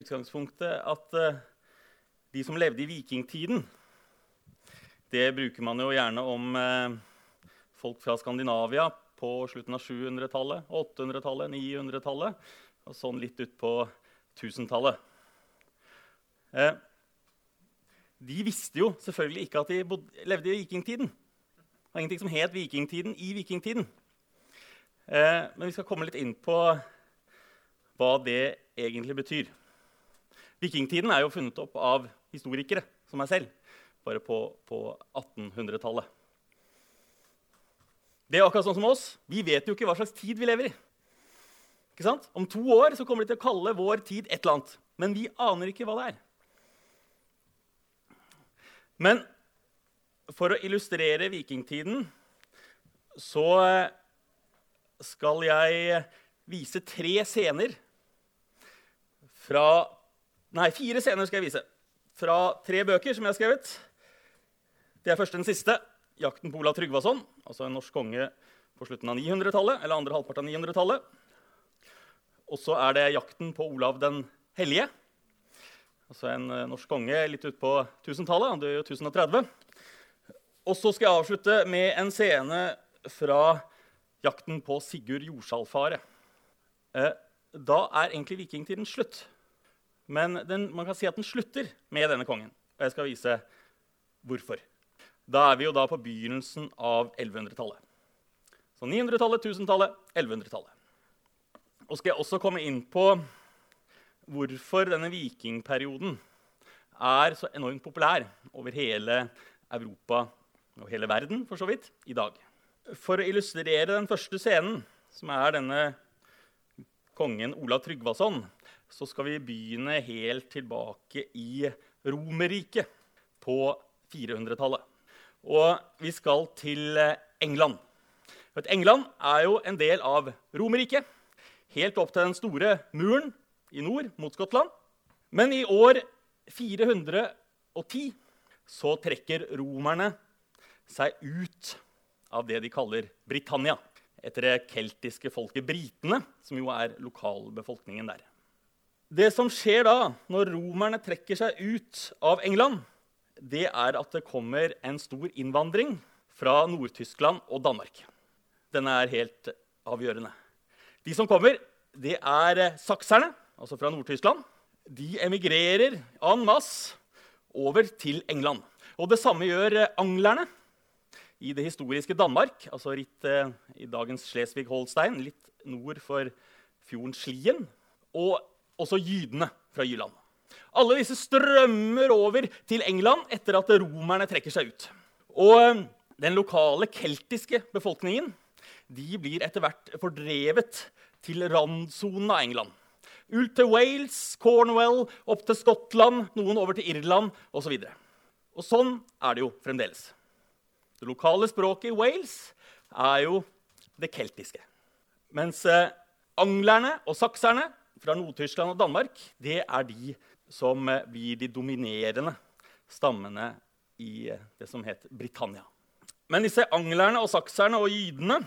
utgangspunktet at eh, de som levde i vikingtiden Det bruker man jo gjerne om eh, folk fra Skandinavia på slutten av 700-tallet, 800-tallet, 900-tallet og sånn litt utpå 1000-tallet. Eh, de visste jo selvfølgelig ikke at de bodde, levde i vikingtiden. Det var ingenting som het vikingtiden i vikingtiden. Men vi skal komme litt inn på hva det egentlig betyr. Vikingtiden er jo funnet opp av historikere som meg selv, bare på, på 1800-tallet. Det er akkurat sånn som oss. Vi vet jo ikke hva slags tid vi lever i. Ikke sant? Om to år så kommer de til å kalle vår tid et eller annet. Men vi aner ikke hva det er. Men for å illustrere vikingtiden så skal jeg vise tre scener fra Nei, fire scener skal jeg vise. Fra tre bøker som jeg har skrevet. Det er først den siste, 'Jakten på Olav Tryggvason', altså en norsk konge på slutten av 900-tallet. eller andre halvpart av 900-tallet. Og så er det 'Jakten på Olav den hellige', altså en uh, norsk konge litt utpå 1000-tallet. Han dør jo 1030. Og så skal jeg avslutte med en scene fra 'Jakten på Sigurd Jordsalfaret'. Eh, da er egentlig vikingtiden slutt. Men den, man kan si at den slutter med denne kongen. Og jeg skal vise hvorfor. Da er vi jo da på begynnelsen av 1100-tallet. Så 900-tallet, 1000-tallet, 1100-tallet. Og skal jeg også komme inn på hvorfor denne vikingperioden er så enormt populær over hele Europa og hele verden for så vidt, i dag. For å illustrere den første scenen, som er denne kongen Olav Tryggvason, så skal vi begynne helt tilbake i Romerriket på 400-tallet. Og vi skal til England. England er jo en del av Romerriket, helt opp til den store muren i nord mot Skottland. Men i år 410 så trekker romerne seg ut av det de kaller Britannia, etter det keltiske folket britene, som jo er lokalbefolkningen der. Det som skjer da, når romerne trekker seg ut av England, det er at det kommer en stor innvandring fra Nord-Tyskland og Danmark. Den er helt avgjørende. De som kommer, det er sakserne, altså fra Nord-Tyskland. De emigrerer en masse over til England. Og det samme gjør anglerne i det historiske Danmark, altså litt eh, i dagens Slesvig-Holstein, litt nord for fjorden Slien, og også jydene fra Jylland. Alle disse strømmer over til England etter at romerne trekker seg ut. Og eh, den lokale keltiske befolkningen de blir etter hvert fordrevet til randsonen av England. Ut til Wales, Cornwall, opp til Skottland, noen over til Irland osv. Og, så og sånn er det jo fremdeles. Det lokale språket i Wales er jo det keltiske. Mens eh, anglerne og sakserne fra Nord-Tyskland og Danmark det er de som eh, blir de dominerende stammene i eh, det som het Britannia. Men disse anglerne og sakserne og jydene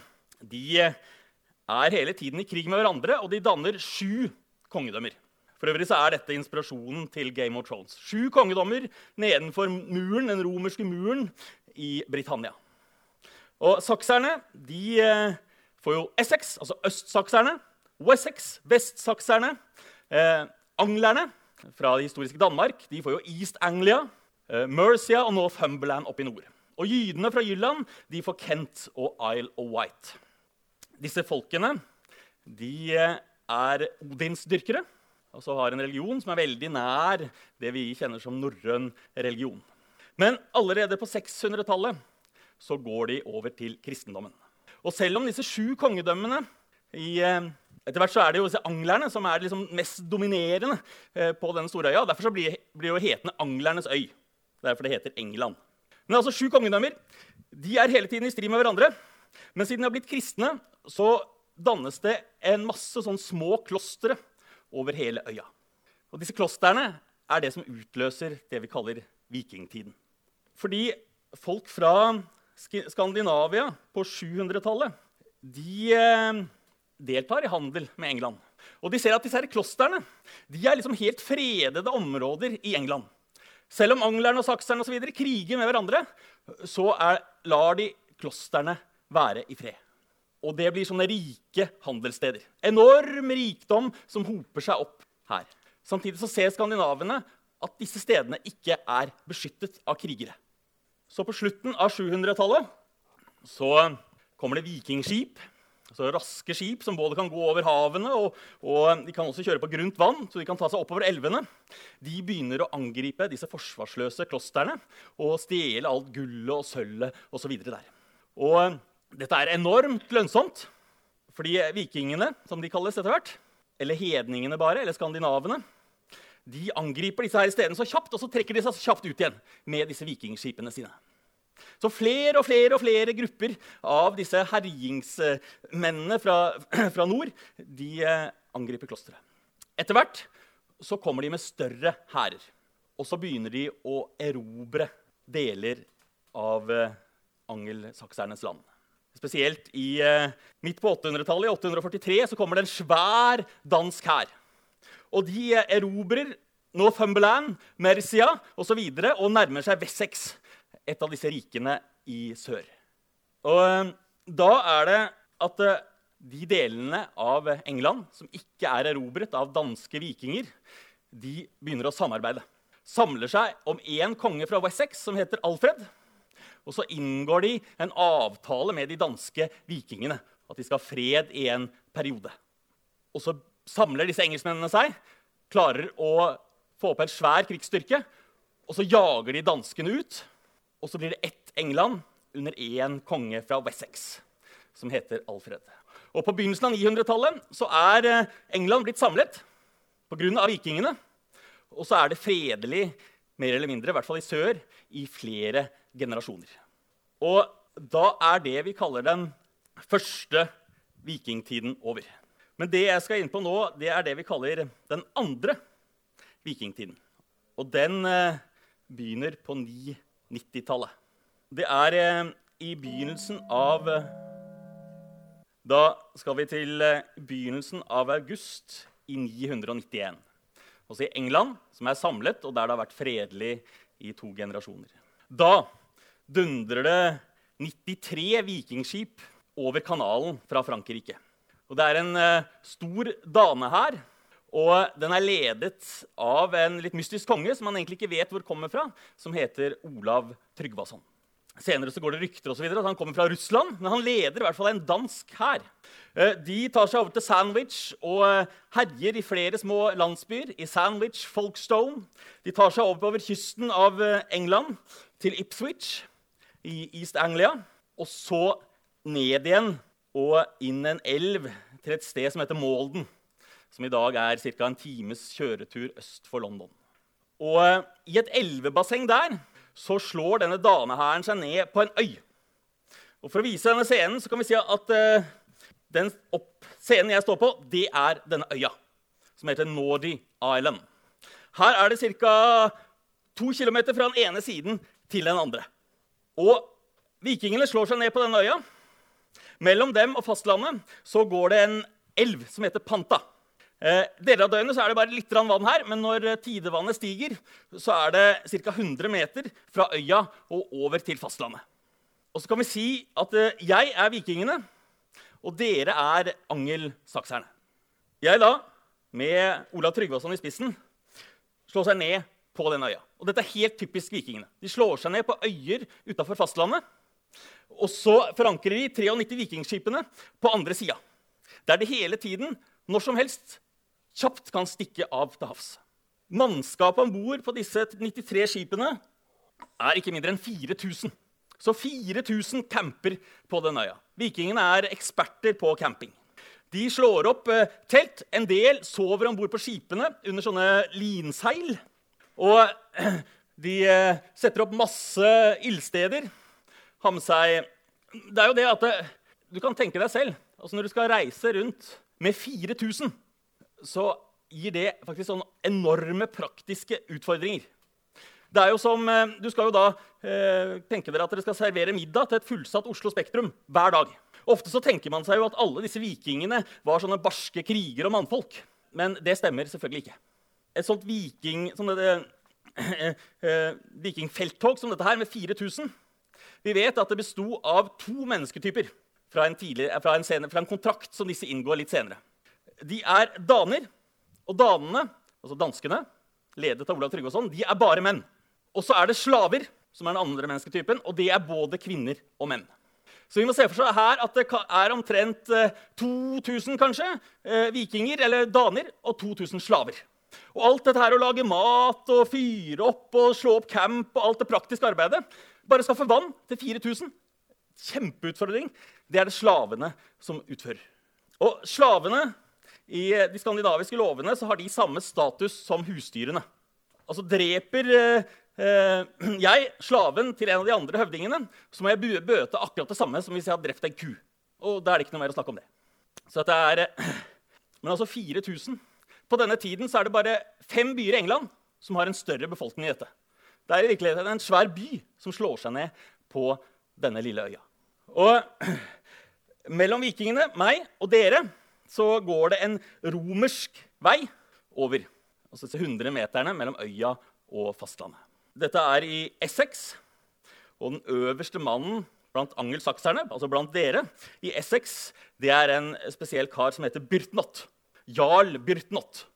de er hele tiden i krig med hverandre, og de danner sju kongedømmer. For øvrig så er dette inspirasjonen til Game of Thrones. Sju kongedommer nedenfor muren, den romerske muren i Britannia. Og sakserne de eh, får jo Essex, altså østsakserne. Wessex, vestsakserne. Eh, anglerne fra det historiske Danmark de får jo East Anglia, eh, Mercia og Northumberland opp i nord. Og jydene fra Jylland de får Kent og Isle of Wight. Disse folkene de eh, er odinsdyrkere og så har en religion som er veldig nær det vi kjenner som norrøn religion. Men allerede på 600-tallet så går de over til kristendommen. Og selv om disse sju kongedømmene i, eh, Etter hvert så er det jo anglerne som er liksom mest dominerende eh, på den store øya. Derfor så blir, blir jo hetende Anglernes øy. Derfor det heter England. Men altså sju kongedømmer de er hele tiden i strid med hverandre. Men siden de har blitt kristne, så dannes det en masse sånn små klostre over hele øya. Og disse klostrene er det som utløser det vi kaller vikingtiden. Fordi folk fra Skandinavia på 700-tallet de, eh, deltar i handel med England. Og de ser at disse klostrene de er liksom helt fredede områder i England. Selv om anglerne og sakserne og kriger med hverandre, så er, lar de klostrene være i fred. Og det blir sånne rike handelssteder. Enorm rikdom som hoper seg opp her. Samtidig så ser skandinavene at disse stedene ikke er beskyttet av krigere. Så på slutten av 700-tallet så kommer det vikingskip. Altså raske skip som både kan gå over havene og, og de kan også kjøre på grunt vann. så de kan ta seg oppover elvene. De begynner å angripe disse forsvarsløse klostrene og stjele alt gullet og sølvet osv. der. Og dette er enormt lønnsomt, fordi vikingene, som de kalles etter hvert, eller hedningene bare, eller skandinavene, de angriper disse her stedene så kjapt, og så trekker de seg kjapt ut igjen med disse vikingskipene sine. Så flere og flere og flere grupper av disse herjingsmennene fra, fra nord de eh, angriper klosteret. Etter hvert så kommer de med større hærer. Og så begynner de å erobre deler av eh, angelsaksernes land. Spesielt i, eh, midt på 800-tallet, i 843, så kommer det en svær dansk hær. Og de erobrer Northumberland, Mercia osv. Og, så videre, og nærmer seg Wessex, et av disse rikene i sør. Og eh, da er det at eh, de delene av England som ikke er erobret av danske vikinger, de begynner å samarbeide. Samler seg om én konge fra Wessex som heter Alfred. Og så inngår de en avtale med de danske vikingene. At de skal ha fred i en periode. Og så samler disse engelskmennene seg, klarer å få opp en svær krigsstyrke. Og så jager de danskene ut. Og så blir det ett England under én konge fra Wessex, som heter Alfred. Og På begynnelsen av 900-tallet så er eh, England blitt samlet pga. vikingene. Og så er det fredelig, mer eller mindre, i hvert fall i sør, i flere generasjoner. Og da er det vi kaller den første vikingtiden over. Men det jeg skal inn på nå, det er det vi kaller den andre vikingtiden. Og den eh, begynner på 990-tallet. Det er eh, i begynnelsen av eh, Da skal vi til eh, begynnelsen av august i 991. Altså i England, som er samlet, og der det har vært fredelig i to generasjoner. Da dundrer det 93 vikingskip over kanalen fra Frankrike. Og det er en stor danehær. Og den er ledet av en litt mystisk konge som man egentlig ikke vet hvor kommer fra, som heter Olav Tryggvason. Senere så går det rykter og så videre, at han kommer fra Russland, men han leder i hvert fall en dansk hær. Eh, de tar seg over til Sandwich og eh, herjer i flere små landsbyer. I Sandwich, Folkestone. De tar seg over kysten av England, til Ipswich i East Anglia. Og så ned igjen og inn en elv til et sted som heter Malden, som i dag er ca. en times kjøretur øst for London. Og eh, I et elvebasseng der så slår denne danehæren seg ned på en øy. Og For å vise denne scenen så kan vi si at uh, den opp, scenen jeg står på, det er denne øya, som heter Nordy Island. Her er det ca. to km fra den ene siden til den andre. Og Vikingene slår seg ned på denne øya. Mellom dem og fastlandet så går det en elv som heter Panta. Eh, deler av døgnet er det bare litt vann her, men når eh, tidevannet stiger, så er det ca. 100 meter fra øya og over til fastlandet. Og så kan vi si at eh, jeg er vikingene, og dere er angelsakserne. Jeg da, med Olav Tryggvason i spissen, slår seg ned på den øya. Og dette er helt typisk vikingene. De slår seg ned på øyer utafor fastlandet. Og så forankrer de 93 vikingskipene på andre sida. Der det hele tiden, når som helst, kjapt kan stikke av til havs. Mannskapet om bord på disse 93 skipene er ikke mindre enn 4000. Så 4000 camper på den øya. Vikingene er eksperter på camping. De slår opp eh, telt. En del sover om bord på skipene under sånne linseil. Og de eh, setter opp masse ildsteder Har med seg Det er jo det at du kan tenke deg selv altså Når du skal reise rundt med 4000, så gir det faktisk sånne enorme praktiske utfordringer. Det er jo som, eh, Du skal jo da eh, tenke dere at dere skal servere middag til et fullsatt Oslo Spektrum hver dag. Ofte så tenker man seg jo at alle disse vikingene var sånne barske krigere og mannfolk. Men det stemmer selvfølgelig ikke. Et sånt viking, som det, eh, eh, vikingfelttog som dette her, med 4000 Vi vet at det besto av to mennesketyper fra en, fra, en senere, fra en, kontrakt som disse inngår litt senere. De er daner. Og danene, altså danskene, ledet av Olav Tryggvason, de er bare menn. Og så er det slaver, som er den andre mennesketypen, og det er både kvinner og menn. Så vi må se for seg her at det er omtrent 2000 eh, kanskje, eh, vikinger eller daner og 2000 slaver. Og alt dette her å lage mat og fyre opp og slå opp camp og alt det praktiske arbeidet Bare skaffe vann til 4000. Kjempeutfordring. Det er det slavene som utfører. Og slavene i de skandinaviske lovene så har de samme status som husdyrene. Altså dreper eh, eh, jeg slaven til en av de andre høvdingene, så må jeg bøte akkurat det samme som hvis jeg hadde drept en ku. Og da er det ikke noe mer å snakke om det. Så det er, eh, Men altså 4000. På denne tiden så er det bare fem byer i England som har en større befolkning i dette. Det er i virkeligheten en svær by som slår seg ned på denne lille øya. Og mellom vikingene, meg og dere, så går det en romersk vei over. Altså disse 100 meterne mellom øya og fastlandet. Dette er i Essex. Og den øverste mannen blant angelsakserne, altså blant dere, i Essex, det er en spesiell kar som heter Byrtnot. Jarl Byrtnot.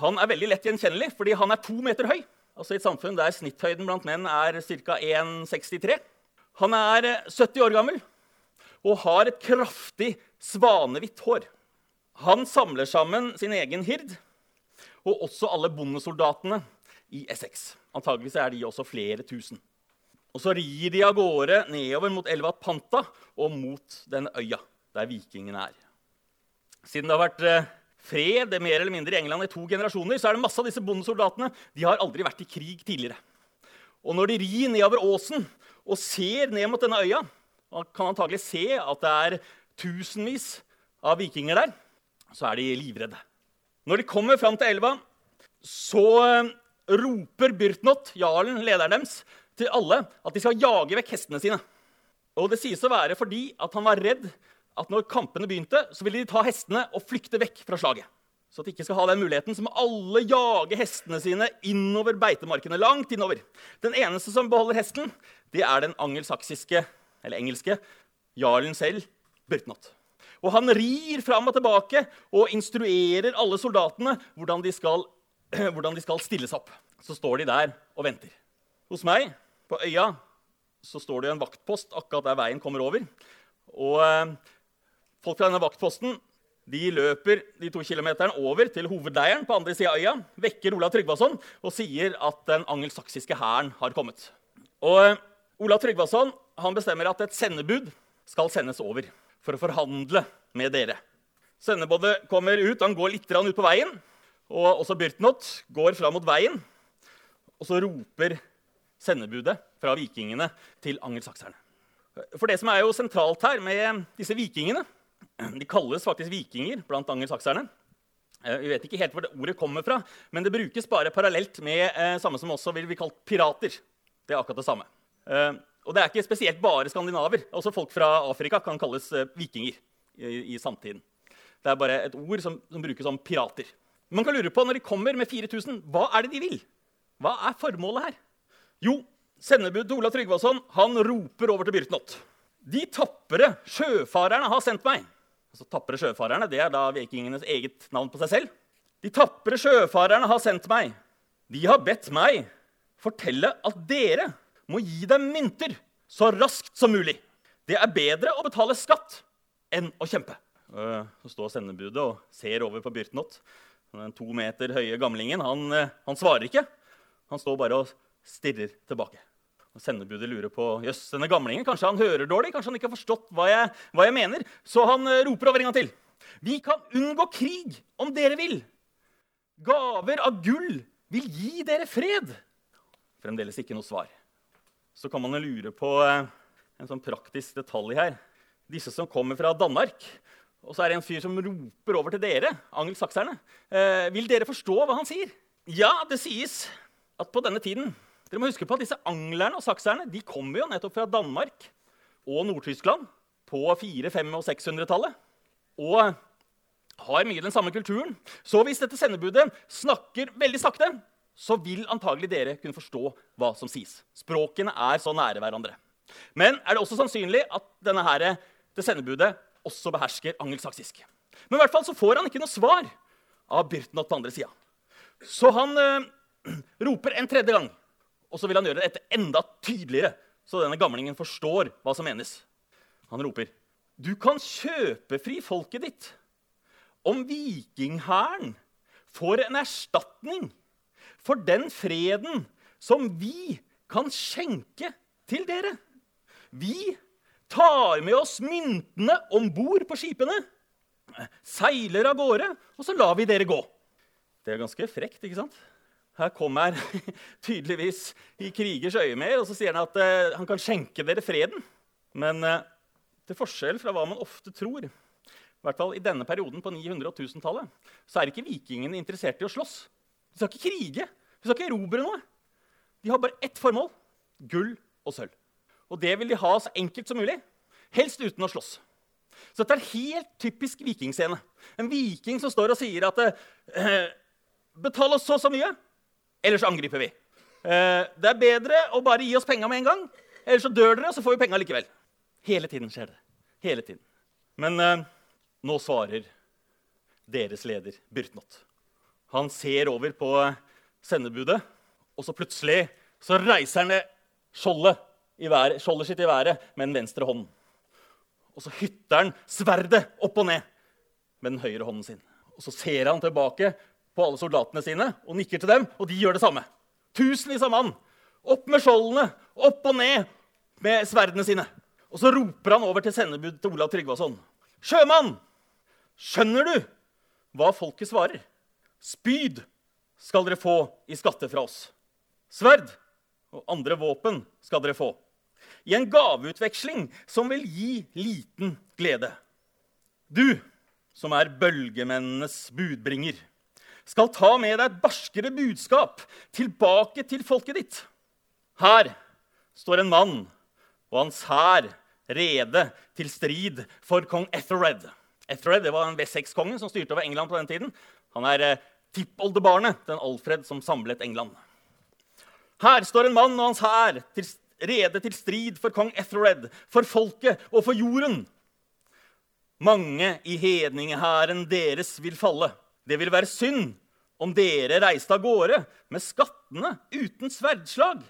Han er veldig lett gjenkjennelig fordi han er to meter høy. Altså I et samfunn der snitthøyden blant menn er ca. 1,63. Han er 70 år gammel og har et kraftig svanehvitt hår. Han samler sammen sin egen hird og også alle bondesoldatene i Essex. Antageligvis er de også flere tusen. Og så rir de av gårde nedover mot elva Panta og mot den øya der vikingene er. Siden det har vært eh, fred mer eller mindre i England i to generasjoner, så er det masse av disse bondesoldatene de har aldri vært i krig tidligere. Og når de rir nedover åsen og ser ned mot denne øya, man kan antagelig se at det er tusenvis av vikinger der, så er de livredde. Når de kommer fram til elva, så eh, roper Byrtnot, jarlen, lederen deres, til alle at de skal jage vekk hestene sine. Og Det sies å være fordi at han var redd at når kampene begynte, så ville de ta hestene og flykte vekk fra slaget. Så at de ikke skal ha den muligheten, så må alle jage hestene sine innover beitemarkene. langt innover. Den eneste som beholder hesten, det er den angelsaksiske, eller engelske jarlen selv, Byrtnot. Og han rir fram og tilbake og instruerer alle soldatene hvordan de skal, hvordan de skal stilles opp. Så står de der og venter. Hos meg på øya så står det en vaktpost akkurat der veien kommer over. Og eh, folk fra denne vaktposten de løper de to kilometerne over til hovedleiren på andre sida av øya, vekker Olav Tryggvason og sier at den angelsaksiske hæren har kommet. Og eh, Olav Tryggvason bestemmer at et sendebud skal sendes over for å forhandle med dere. Sendebudet kommer ut, han går litt ut på veien. Og også Byrtnot går fram mot veien. Og så roper sendebudet fra vikingene til angelsakserne. For det som er jo sentralt her med disse vikingene De kalles faktisk vikinger blant angelsakserne. Eh, vi vet ikke helt hvor det ordet kommer fra, men det brukes bare parallelt med eh, samme som også vil bli kalt pirater. Det er akkurat det samme. Eh, og det er ikke spesielt bare skandinaver. Også folk fra Afrika kan kalles uh, vikinger i, i, samtiden. Det er bare et ord som, som, brukes om pirater. Man kan lure på, Når de kommer med 4000, hva er det de vil? Hva er formålet her? Jo, sendebud til Ola Tryggvason han roper over til Byrtnot. De tapre sjøfarerne har sendt meg. Altså Tapre sjøfarerne det er da vikingenes eget navn på seg selv. De tapre sjøfarerne har sendt meg. De har bedt meg fortelle at dere må gi dem mynter så raskt som mulig. Det er bedre å betale skatt enn å kjempe. Så står sendebudet og ser over på Byrtnot. Den to meter høye gamlingen han, eh, han, svarer ikke. Han står bare og stirrer tilbake. Og Sendebudet lurer på jøss, denne gamlingen, kanskje han hører dårlig. Kanskje han ikke har forstått hva jeg, hva jeg mener. Så han eh, roper over en gang til. Vi kan unngå krig om dere vil. Gaver av gull vil gi dere fred. Fremdeles ikke noe svar så kan man lure på eh, en sånn praktisk detalj her. Disse som kommer fra Danmark, og så er det en fyr som roper over til dere, angelsakserne. Eh, vil dere forstå hva han sier? Ja, det sies at på denne tiden Dere må huske på at disse anglerne og sakserne de kommer jo nettopp fra Danmark og Nord-Tyskland på 400-, 500- og 600-tallet og har mye den samme kulturen. Så hvis dette sendebudet snakker veldig sakte, så vil antagelig dere kunne forstå hva som sies. Språkene er så nære hverandre. Men er det også sannsynlig at denne her, det sendebudet også behersker angelsaksisk? Men i hvert fall så får han ikke noe svar av Byrtnot på andre sida. Så han eh, roper en tredje gang, og så vil han gjøre dette enda tydeligere, så denne gamlingen forstår hva som menes. Han roper, 'Du kan kjøpe fri folket ditt' om vikinghæren får en erstatning for den freden som vi kan skjenke til dere. Vi tar med oss myntene om bord på skipene, seiler av gårde, og så lar vi dere gå. Det er ganske frekt, ikke sant? Her kommer tydeligvis i krigers øyemed, og så sier han at uh, han kan skjenke dere freden. Men uh, til forskjell fra hva man ofte tror, i hvert fall i denne perioden på 900- og 1000-tallet, så er ikke vikingene interessert i å slåss. De skal ikke krige. Vi skal ikke erobre noe. De har bare ett formål gull og sølv. Og det vil de ha så enkelt som mulig, helst uten å slåss. Så dette er en helt typisk vikingscene. En viking som står og sier at eh, Betal oss så og så mye, ellers angriper vi. Eh, det er bedre å bare gi oss penga med en gang, ellers så dør dere, og så får vi penga likevel. Hele tiden skjer det. Hele tiden. Men eh, nå svarer deres leder Byrtnot. Han ser over på sendebudet, og så plutselig så reiser han skjoldet, været, skjoldet sitt i været med den venstre hånden. Og så hytter han sverdet opp og ned med den høyre hånden sin. Og så ser han tilbake på alle soldatene sine og nikker til dem, og de gjør det samme. Tusenvis av mann. Opp med skjoldene, opp og ned med sverdene sine. Og så roper han over til sendebud til Olav Tryggvason. Sjømann! Skjønner du hva folket svarer? Spyd skal dere få i skatte fra oss. Sverd og andre våpen skal dere få. I en gaveutveksling som vil gi liten glede. Du, som er bølgemennenes budbringer, skal ta med deg et barskere budskap tilbake til folket ditt. Her står en mann og hans hær rede til strid for kong Ethered. Ethered var en V6-konge som styrte over England på den tiden. Han er eh, tippoldebarnet den Alfred som samlet England. Her står en mann og hans hær rede til strid for kong Ethered, for folket og for jorden. Mange i hedningehæren deres vil falle. Det vil være synd om dere reiste av gårde med skattene uten sverdslag,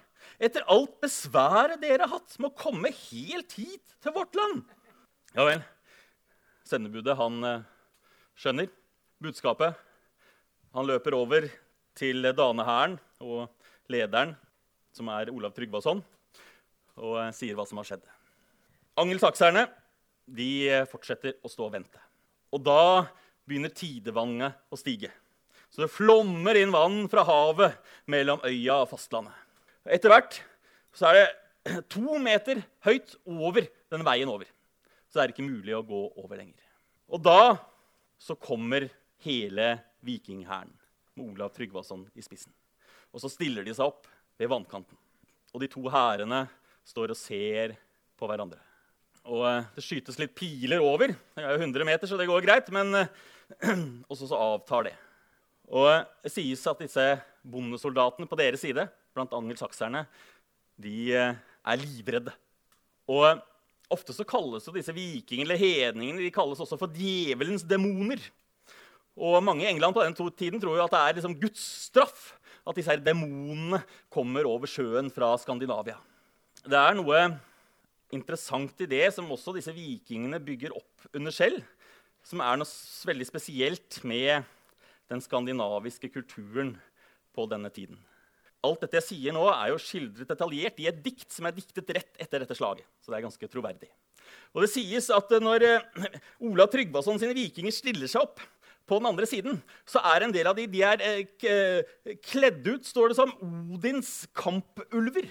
etter alt besværet dere har hatt med å komme helt hit til vårt land. Ja vel. Sendebudet han eh, skjønner budskapet. Han løper over til danehæren og lederen, som er Olav Tryggvason, og eh, sier hva som har skjedd. Angelsakserne de eh, fortsetter å stå og vente. Og da begynner tidevannet å stige. Så det flommer inn vann fra havet mellom øya og fastlandet. Etter hvert så er det to meter høyt over den veien over så det er ikke mulig å gå over lenger. Og da så kommer hele vikinghæren med Olav Tryggvason i spissen. Og så stiller de seg opp ved vannkanten. Og de to hærene står og ser på hverandre. Og eh, det skytes litt piler over. Det er jo 100 meter, så det går greit. Men eh, også så avtar det. Og eh, det sies at disse bondesoldatene på deres side, blant angelsakserne, de er livredde. Og Ofte så kalles disse vikingene eller hedningene de kalles også for djevelens demoner. Og Mange i England på den tiden tror jo at det er liksom Guds straff at disse her demonene kommer over sjøen fra Skandinavia. Det er noe interessant i det som også disse vikingene bygger opp under selv, som er noe veldig spesielt med den skandinaviske kulturen på denne tiden. Alt dette jeg sier nå, er jo skildret detaljert i et dikt som er diktet rett etter dette slaget. Så det er ganske troverdig. Og det sies at når Ola Olav Tryggvason sine vikinger stiller seg opp på den andre siden, så er en del av de, de er eh, kledd ut, står det som, Odins kampulver.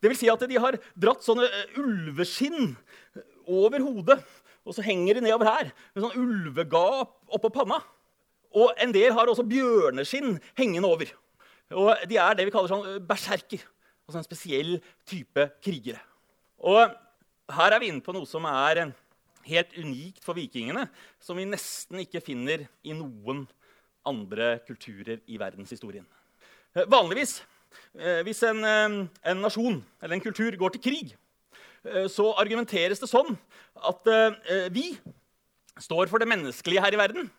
Det vil si at de har dratt sånne eh, ulveskinn over hodet, og så henger de nedover her med sånn ulvegap oppå panna. Og en del har også bjørneskinn hengende over. Og de er det vi kaller sånn berserker. Altså en spesiell type krigere. Og her er vi inne på noe som er helt unikt for vikingene, som vi nesten ikke finner i noen andre kulturer i verdenshistorien. Eh, vanligvis, eh, hvis en, eh, en nasjon eller en kultur går til krig, så argumenteres det sånn at vi står for det menneskelige her i verden.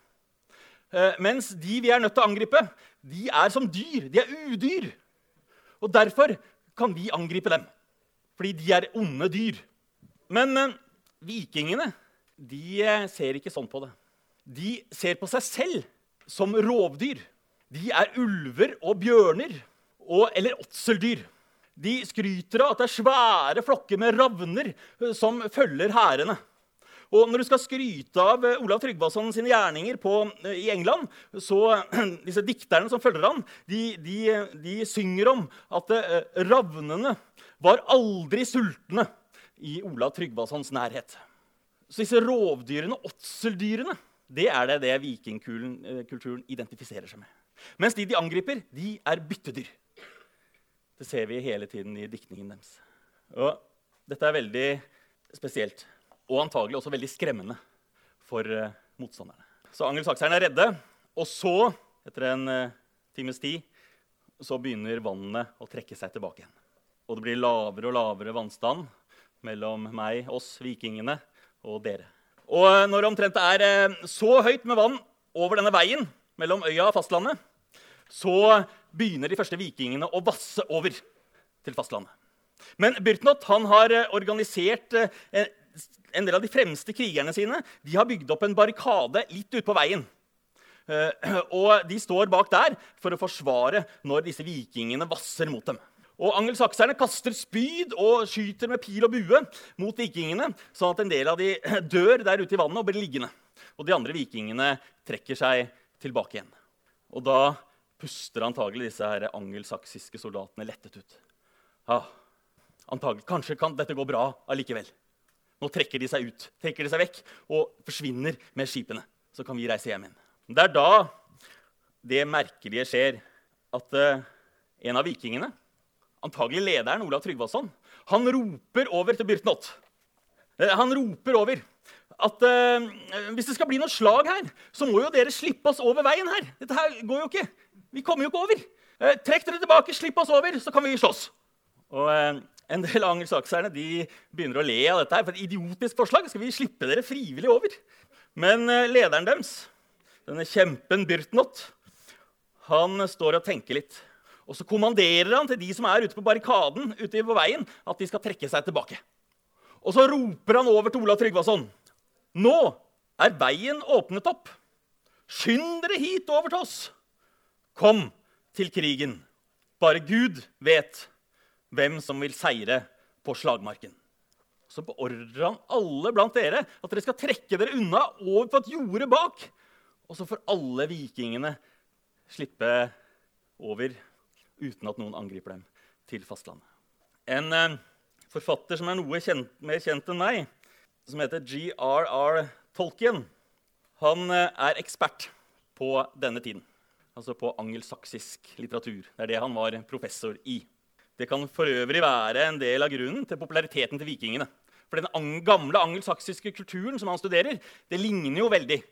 Mens de vi er nødt til å angripe, de er som dyr. De er udyr. Og derfor kan vi angripe dem. Fordi de er onde dyr. Men vikingene de eh, ser ikke sånn på det. De ser på seg selv som rovdyr. De er ulver og bjørner og, eller åtseldyr. De skryter av at det er svære flokker med ravner eh, som følger hærene. Og når du skal skryte av eh, Olav Tryggvason sine gjerninger på, i England, så disse dikterne som følger han, de, de, de synger om at ravnene var aldri sultne i Olav Tryggvasons nærhet. Så disse rovdyrene, åtseldyrene, det er det, det vikingkulturen eh, identifiserer seg med. Mens de de angriper, de er byttedyr. Det ser vi hele tiden i diktningen deres. Og dette er veldig spesielt og antagelig også veldig skremmende for uh, motstanderne. Så angelsakserne er redde, og så, etter en uh, times tid, så begynner vannet å trekke seg tilbake igjen. Og det blir lavere og lavere vannstand mellom meg, oss vikingene, og dere. Og eh, når det omtrent er eh, så høyt med vann over denne veien mellom øya og fastlandet, så begynner de første vikingene å vasse over til fastlandet. Men Byrtnot har eh, organisert en del av de fremste krigerne sine. De har bygd opp en barrikade litt ute på veien. Og de står bak der for å forsvare når disse vikingene vasser mot dem. Og Angelsakserne kaster spyd og skyter med pil og bue mot vikingene, sånn at en del av de dør der ute i vannet og blir liggende. Og de andre vikingene trekker seg tilbake igjen. Og da puster antagelig disse her angelsaksiske soldatene lettet ut. Ja, antagelig, Kanskje kan dette gå bra allikevel. Nå trekker de seg ut, trekker de seg vekk og forsvinner med skipene. Så kan vi reise hjem igjen. Det er da det merkelige skjer at uh, en av vikingene antagelig lederen Olav Tryggvason, han roper over til Byrtnot. Eh, han roper over at uh, hvis det skal bli noe slag her, så må jo dere slippe oss over veien her. Dette her går jo ikke. Vi kommer jo ikke over. Uh, trekk dere tilbake, slipp oss over, så kan vi slåss. Og uh, En del angelsakserne de begynner å le av dette. her, for et idiotisk forslag. Skal vi slippe dere frivillig over? Men lederen deres, denne kjempen Byrtnot, han står og tenker litt. Og så kommanderer han til de som er ute på barrikaden ute på veien, at de skal trekke seg tilbake. Og så roper han over til Olav Tryggvason. Nå er veien åpnet opp. Skynd dere hit over til oss. Kom til krigen. Bare Gud vet hvem som vil seire på slagmarken. Så beordrer han alle blant dere at dere skal trekke dere unna over på et jorde bak. Og så får alle vikingene slippe over uten at noen angriper dem til fastlandet. En eh, forfatter som er noe kjent, mer kjent enn meg, som heter G.R.R. Tolkien, han eh, er ekspert på denne tiden. Altså på angelsaksisk litteratur. Det er det han var professor i. Det kan for øvrig være en del av grunnen til populariteten til vikingene. For den gamle angelsaksiske kulturen som han studerer, det ligner jo veldig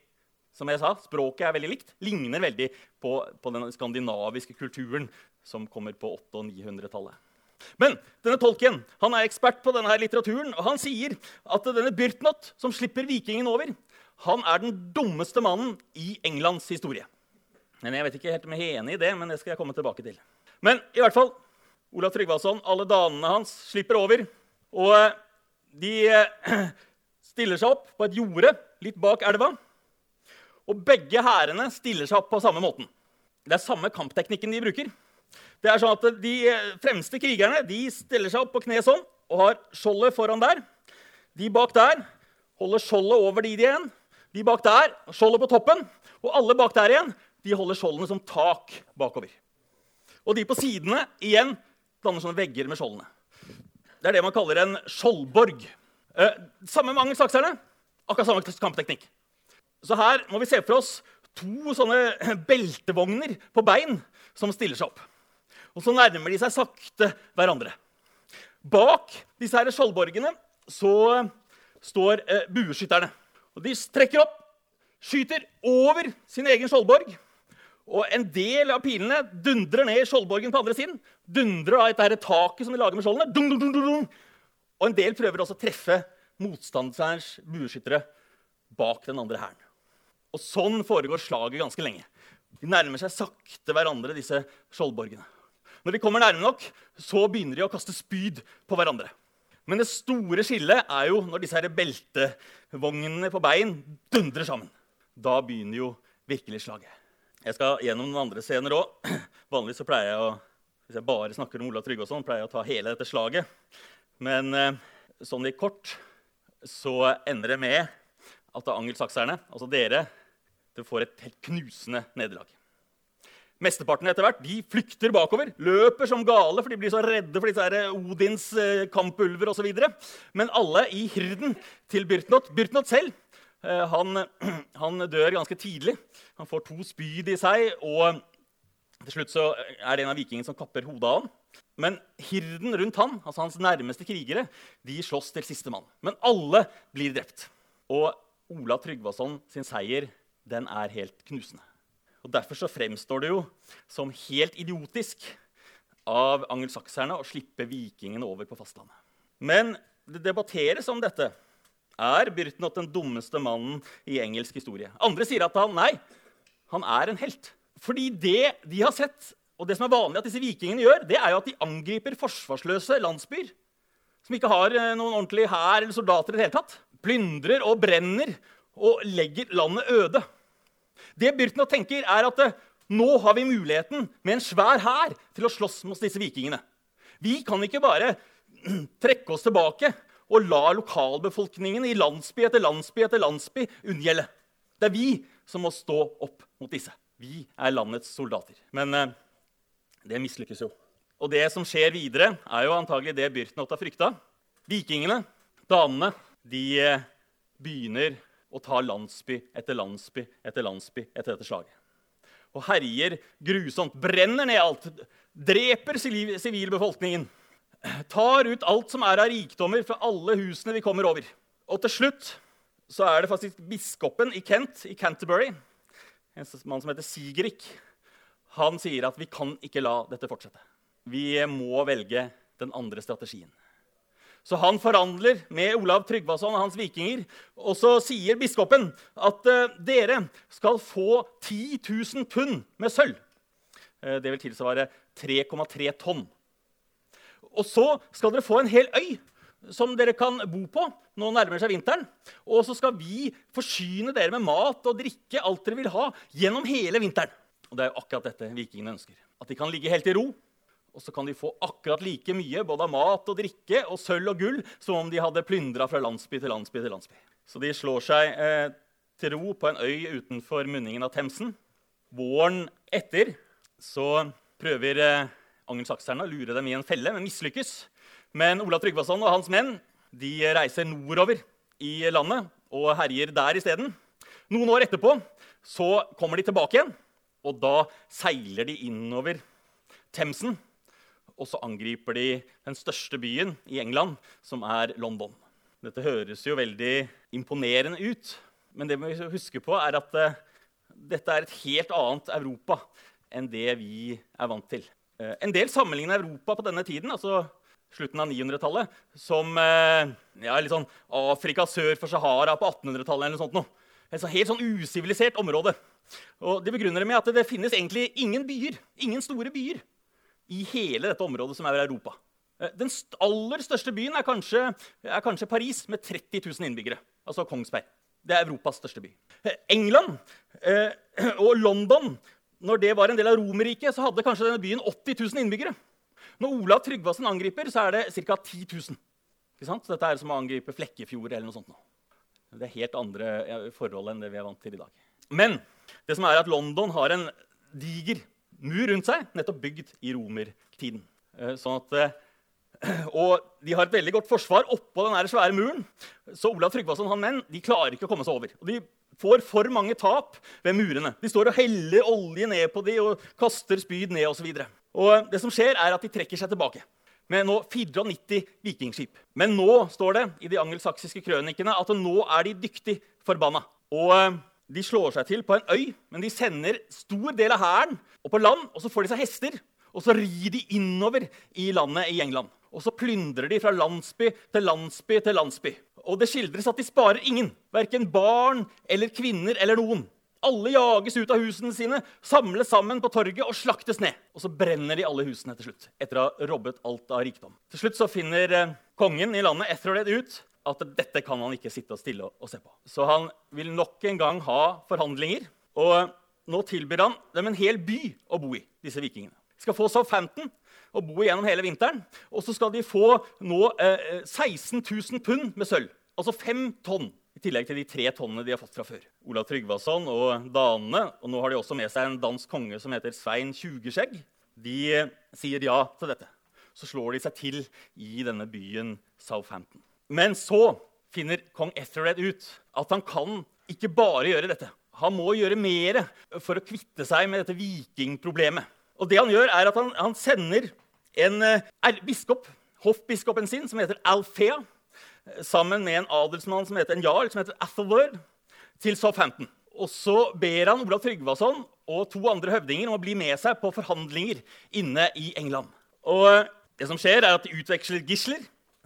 som jeg sa, språket er veldig likt, ligner veldig på, på den skandinaviske kulturen som kommer på 800- og 900-tallet. Men denne tolken han er ekspert på denne litteraturen, og han sier at denne Byrtnot, som slipper vikingen over, han er den dummeste mannen i Englands historie. Men Jeg vet ikke helt om jeg er enig i det, men det skal jeg komme tilbake til. Men i hvert fall, Olav Tryggvason, alle danene hans slipper over. Og eh, de eh, stiller seg opp på et jorde litt bak elva. Og begge hærene stiller seg opp på samme måten. Det er samme kampteknikken de bruker. Det er sånn at De fremste krigerne de stiller seg opp på kne sånn og har skjoldet foran der. De bak der holder skjoldet over de igjen. De bak der skjoldet på toppen. Og alle bak der igjen de holder skjoldene som tak bakover. Og de på sidene igjen danner sånne vegger med skjoldene. Det er det man kaller en skjoldborg. Eh, samme med angelsakserne. Akkurat samme kampteknikk. Så her må vi se for oss to sånne beltevogner på bein som stiller seg opp. Og så nærmer de seg sakte hverandre. Bak disse her skjoldborgene så står eh, bueskytterne. Og De trekker opp, skyter over sin egen skjoldborg. Og en del av pilene dundrer ned i skjoldborgen på andre siden. Dundrer da etter taket som de lager med skjoldene. Dung, dung, dung. Og en del prøver også å treffe motstanderens bueskyttere bak den andre hæren. Og sånn foregår slaget ganske lenge. De nærmer seg sakte hverandre, disse skjoldborgene. Når de kommer nærme nok, så begynner de å kaste spyd på hverandre. Men det store skillet er jo når disse her beltevognene på bein dundrer sammen. Da begynner jo virkelig slaget. Jeg skal gjennom noen andre scener òg. Vanligvis så pleier jeg å hvis jeg bare snakker om Olav Trygve, og sånn, pleier jeg å ta hele dette slaget. Men eh, sånn i kort så ender det med at angelsakserne, altså dere, dere får et helt knusende nederlag. Mesteparten etter hvert, de flykter bakover, løper som gale, for de blir så redde for disse her Odins eh, kampulver osv. Men alle i hirden til Byrtnot Byrtnot selv eh, han, han, dør ganske tidlig. Han får to spyd i seg, og til slutt så er det en av vikingene som kapper hodet av ham. Men hirden rundt han, altså hans nærmeste krigere, de slåss til sistemann. Men alle blir drept. Og Ola Tryggvason sin seier den er helt knusende. Og Derfor så fremstår det jo som helt idiotisk av angelsakserne å slippe vikingene over på fastlandet. Men det debatteres om dette. Er Byrtnot den dummeste mannen i engelsk historie? Andre sier at han nei, han er en helt. Fordi det de har sett, og det som er vanlig at disse vikingene gjør, det er jo at de angriper forsvarsløse landsbyer som ikke har eh, noen ordentlig hær eller soldater. i det hele tatt. Plyndrer og brenner og legger landet øde. Det Byrtnot tenker, er at eh, nå har vi muligheten med en svær hær til å slåss mot disse vikingene. Vi kan ikke bare trekke oss tilbake og la lokalbefolkningen i landsby etter landsby etter landsby unngjelde. Det er vi som må stå opp mot disse. Vi er landets soldater. Men eh, det mislykkes jo. Og det som skjer videre, er jo antagelig det Byrtnot har frykta. Vikingene, danene, de eh, begynner og tar landsby etter landsby etter landsby etter dette slaget. Og herjer grusomt, brenner ned alt, dreper sivilbefolkningen. Tar ut alt som er av rikdommer fra alle husene vi kommer over. Og til slutt så er det faktisk biskopen i Kent, i Canterbury, en mann som heter Sigrik, han sier at vi kan ikke la dette fortsette. Vi må velge den andre strategien. Så han forhandler med Olav Tryggvason og hans vikinger. Og så sier biskopen at uh, dere skal få 10 000 pund med sølv. Uh, det vil tilsvare 3,3 tonn. Og så skal dere få en hel øy som dere kan bo på. Nå nærmer seg vinteren. Og så skal vi forsyne dere med mat og drikke, alt dere vil ha, gjennom hele vinteren. Og det er jo akkurat dette vikingene ønsker. At de kan ligge helt i ro og så kan de få akkurat like mye både av mat og drikke og sølv og gull som om de hadde plyndra fra landsby til landsby til landsby. Så de slår seg eh, til ro på en øy utenfor munningen av Themsen. Våren etter så prøver eh, angelsakserne å lure dem i en felle, men mislykkes. Men Ola Tryggvason og hans menn de reiser nordover i landet og herjer der isteden. Noen år etterpå så kommer de tilbake igjen, og da seiler de innover Themsen og så angriper de den største byen i England, som er London. Dette høres jo veldig imponerende ut, men det vi huske på, er at uh, dette er et helt annet Europa enn det vi er vant til. Uh, en del sammenligner Europa på denne tiden, altså slutten av 900-tallet, som uh, ja, litt sånn Afrika sør for Sahara på 1800-tallet. eller noe sånt. Noe. Et helt sånn usivilisert område. Og De begrunner det med at det finnes egentlig ingen byer, ingen store byer i hele dette området som er Europa. Eh, den aller største byen er kanskje, er kanskje Paris, med 30 000 innbyggere. Altså Kongsberg. Det er Europas største by. Eh, England eh, og London når det var en del av Romerriket, så hadde kanskje denne byen 80 000 innbyggere. Når Olav Tryggvason angriper, så er det ca. 10 000. Ikke sant? Så dette er som å angripe Flekkefjord eller noe sånt. Nå. Det er helt andre forhold enn det vi er vant til i dag. Men det som er at London har en diger mur rundt seg, nettopp bygd i romertiden. Eh, sånn at, eh, og de har et veldig godt forsvar oppå den svære muren. Så Olav Tryggvason og han menn de klarer ikke å komme seg over. Og de får for mange tap ved murene. De står og heller olje ned på dem og kaster spyd ned osv. Og det som skjer, er at de trekker seg tilbake. med nå 94 vikingskip. Men nå står det i de angelsaksiske krønikene at nå er de dyktig forbanna. Og eh, de slår seg til på en øy, men de sender stor del av hæren opp på land. Og så får de seg hester, og så rir de innover i landet i England. Og så plyndrer de fra landsby til landsby til landsby. Og det skildres at de sparer ingen. Verken barn eller kvinner eller noen. Alle jages ut av husene sine, samles sammen på torget og slaktes ned. Og så brenner de alle husene til slutt, etter å ha robbet alt av rikdom. Til slutt så finner eh, kongen i landet Ethelred ut at dette kan han ikke sitte og stille og se på. Så han vil nok en gang ha forhandlinger. Og nå tilbyr han dem en hel by å bo i, disse vikingene. De skal få Southampton og bo igjennom hele vinteren. Og så skal de få nå eh, 16 000 pund med sølv. Altså fem tonn i tillegg til de tre tonnene de har fått fra før. Olav Tryggvason og danene, og nå har de også med seg en dansk konge som heter Svein Tjugeskjegg, de sier ja til dette. Så slår de seg til i denne byen Southampton. Men så finner kong Ethered ut at han kan ikke bare gjøre dette. Han må gjøre mer for å kvitte seg med dette vikingproblemet. Og det han gjør, er at han, han sender en er, biskop, hoffbiskopen sin, som heter Alfea, sammen med en adelsmann som heter en jarl, som heter Athelward, til Southampton. Og så ber han Olav Tryggvason og to andre høvdinger om å bli med seg på forhandlinger inne i England. Og det som skjer, er at de utveksler gisler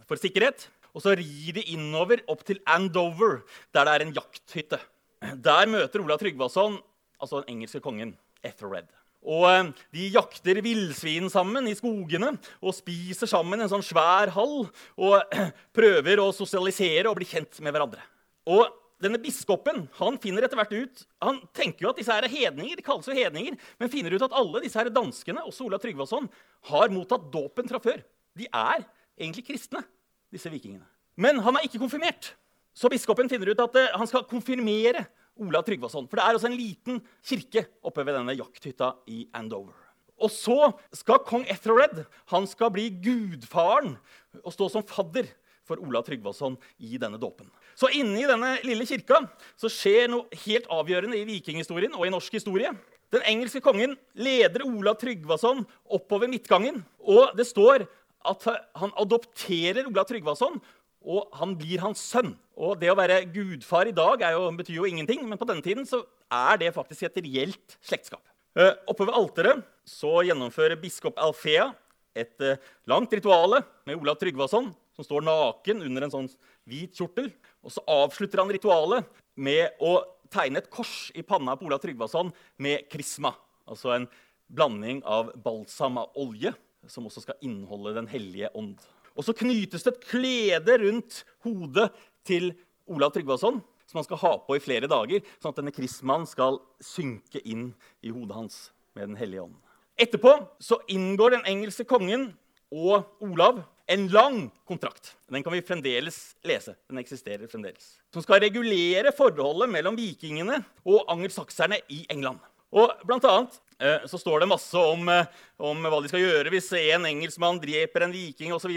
for sikkerhet. Og så rir de innover opp til Andover, der det er en jakthytte. Der møter Olav Tryggvason altså den engelske kongen Etherred. Og eh, De jakter villsvin sammen i skogene og spiser sammen en sånn svær hall. Og prøver å sosialisere og bli kjent med hverandre. Og denne Biskopen han finner etter hvert ut, han tenker jo at disse her er hedninger, de kalles jo hedninger, men finner ut at alle disse her danskene også Olav Tryggvason, har mottatt dåpen fra før. De er egentlig kristne, disse vikingene. Men han er ikke konfirmert. Så biskopen finner ut at eh, han skal konfirmere Ola Tryggvason. For det er også en liten kirke oppe ved denne jakthytta i Andover. Og så skal kong Ethelred han skal bli gudfaren og stå som fadder for Ola Tryggvason i denne dåpen. Så inne i denne lille kirka så skjer noe helt avgjørende i vikinghistorien og i norsk historie. Den engelske kongen leder Ola Tryggvason oppover midtgangen. Og det står at han adopterer Ola Tryggvason og han blir hans sønn. Og det å være gudfar i dag jo, betyr jo ingenting, men på denne tiden så er det faktisk et reelt slektskap. Uh, oppe ved alteret gjennomfører biskop Alfea et uh, langt rituale med Olav Tryggvason, som står naken under en sånn hvit kjortel. Og så avslutter han ritualet med å tegne et kors i panna på Olav Tryggvason med krisma, altså en blanding av balsam av olje, som også skal inneholde Den hellige ånd. Og så knytes det et klede rundt hodet til Olav Tryggvason som han skal ha på i flere dager, sånn at denne krismaen skal synke inn i hodet hans med Den hellige ånd. Etterpå så inngår den engelske kongen og Olav en lang kontrakt. Den kan vi fremdeles lese. Den eksisterer fremdeles. Som skal regulere forholdet mellom vikingene og angelsakserne i England. Og blant annet eh, så står det masse om, eh, om, hva de skal gjøre hvis en engelskmann dreper en viking osv.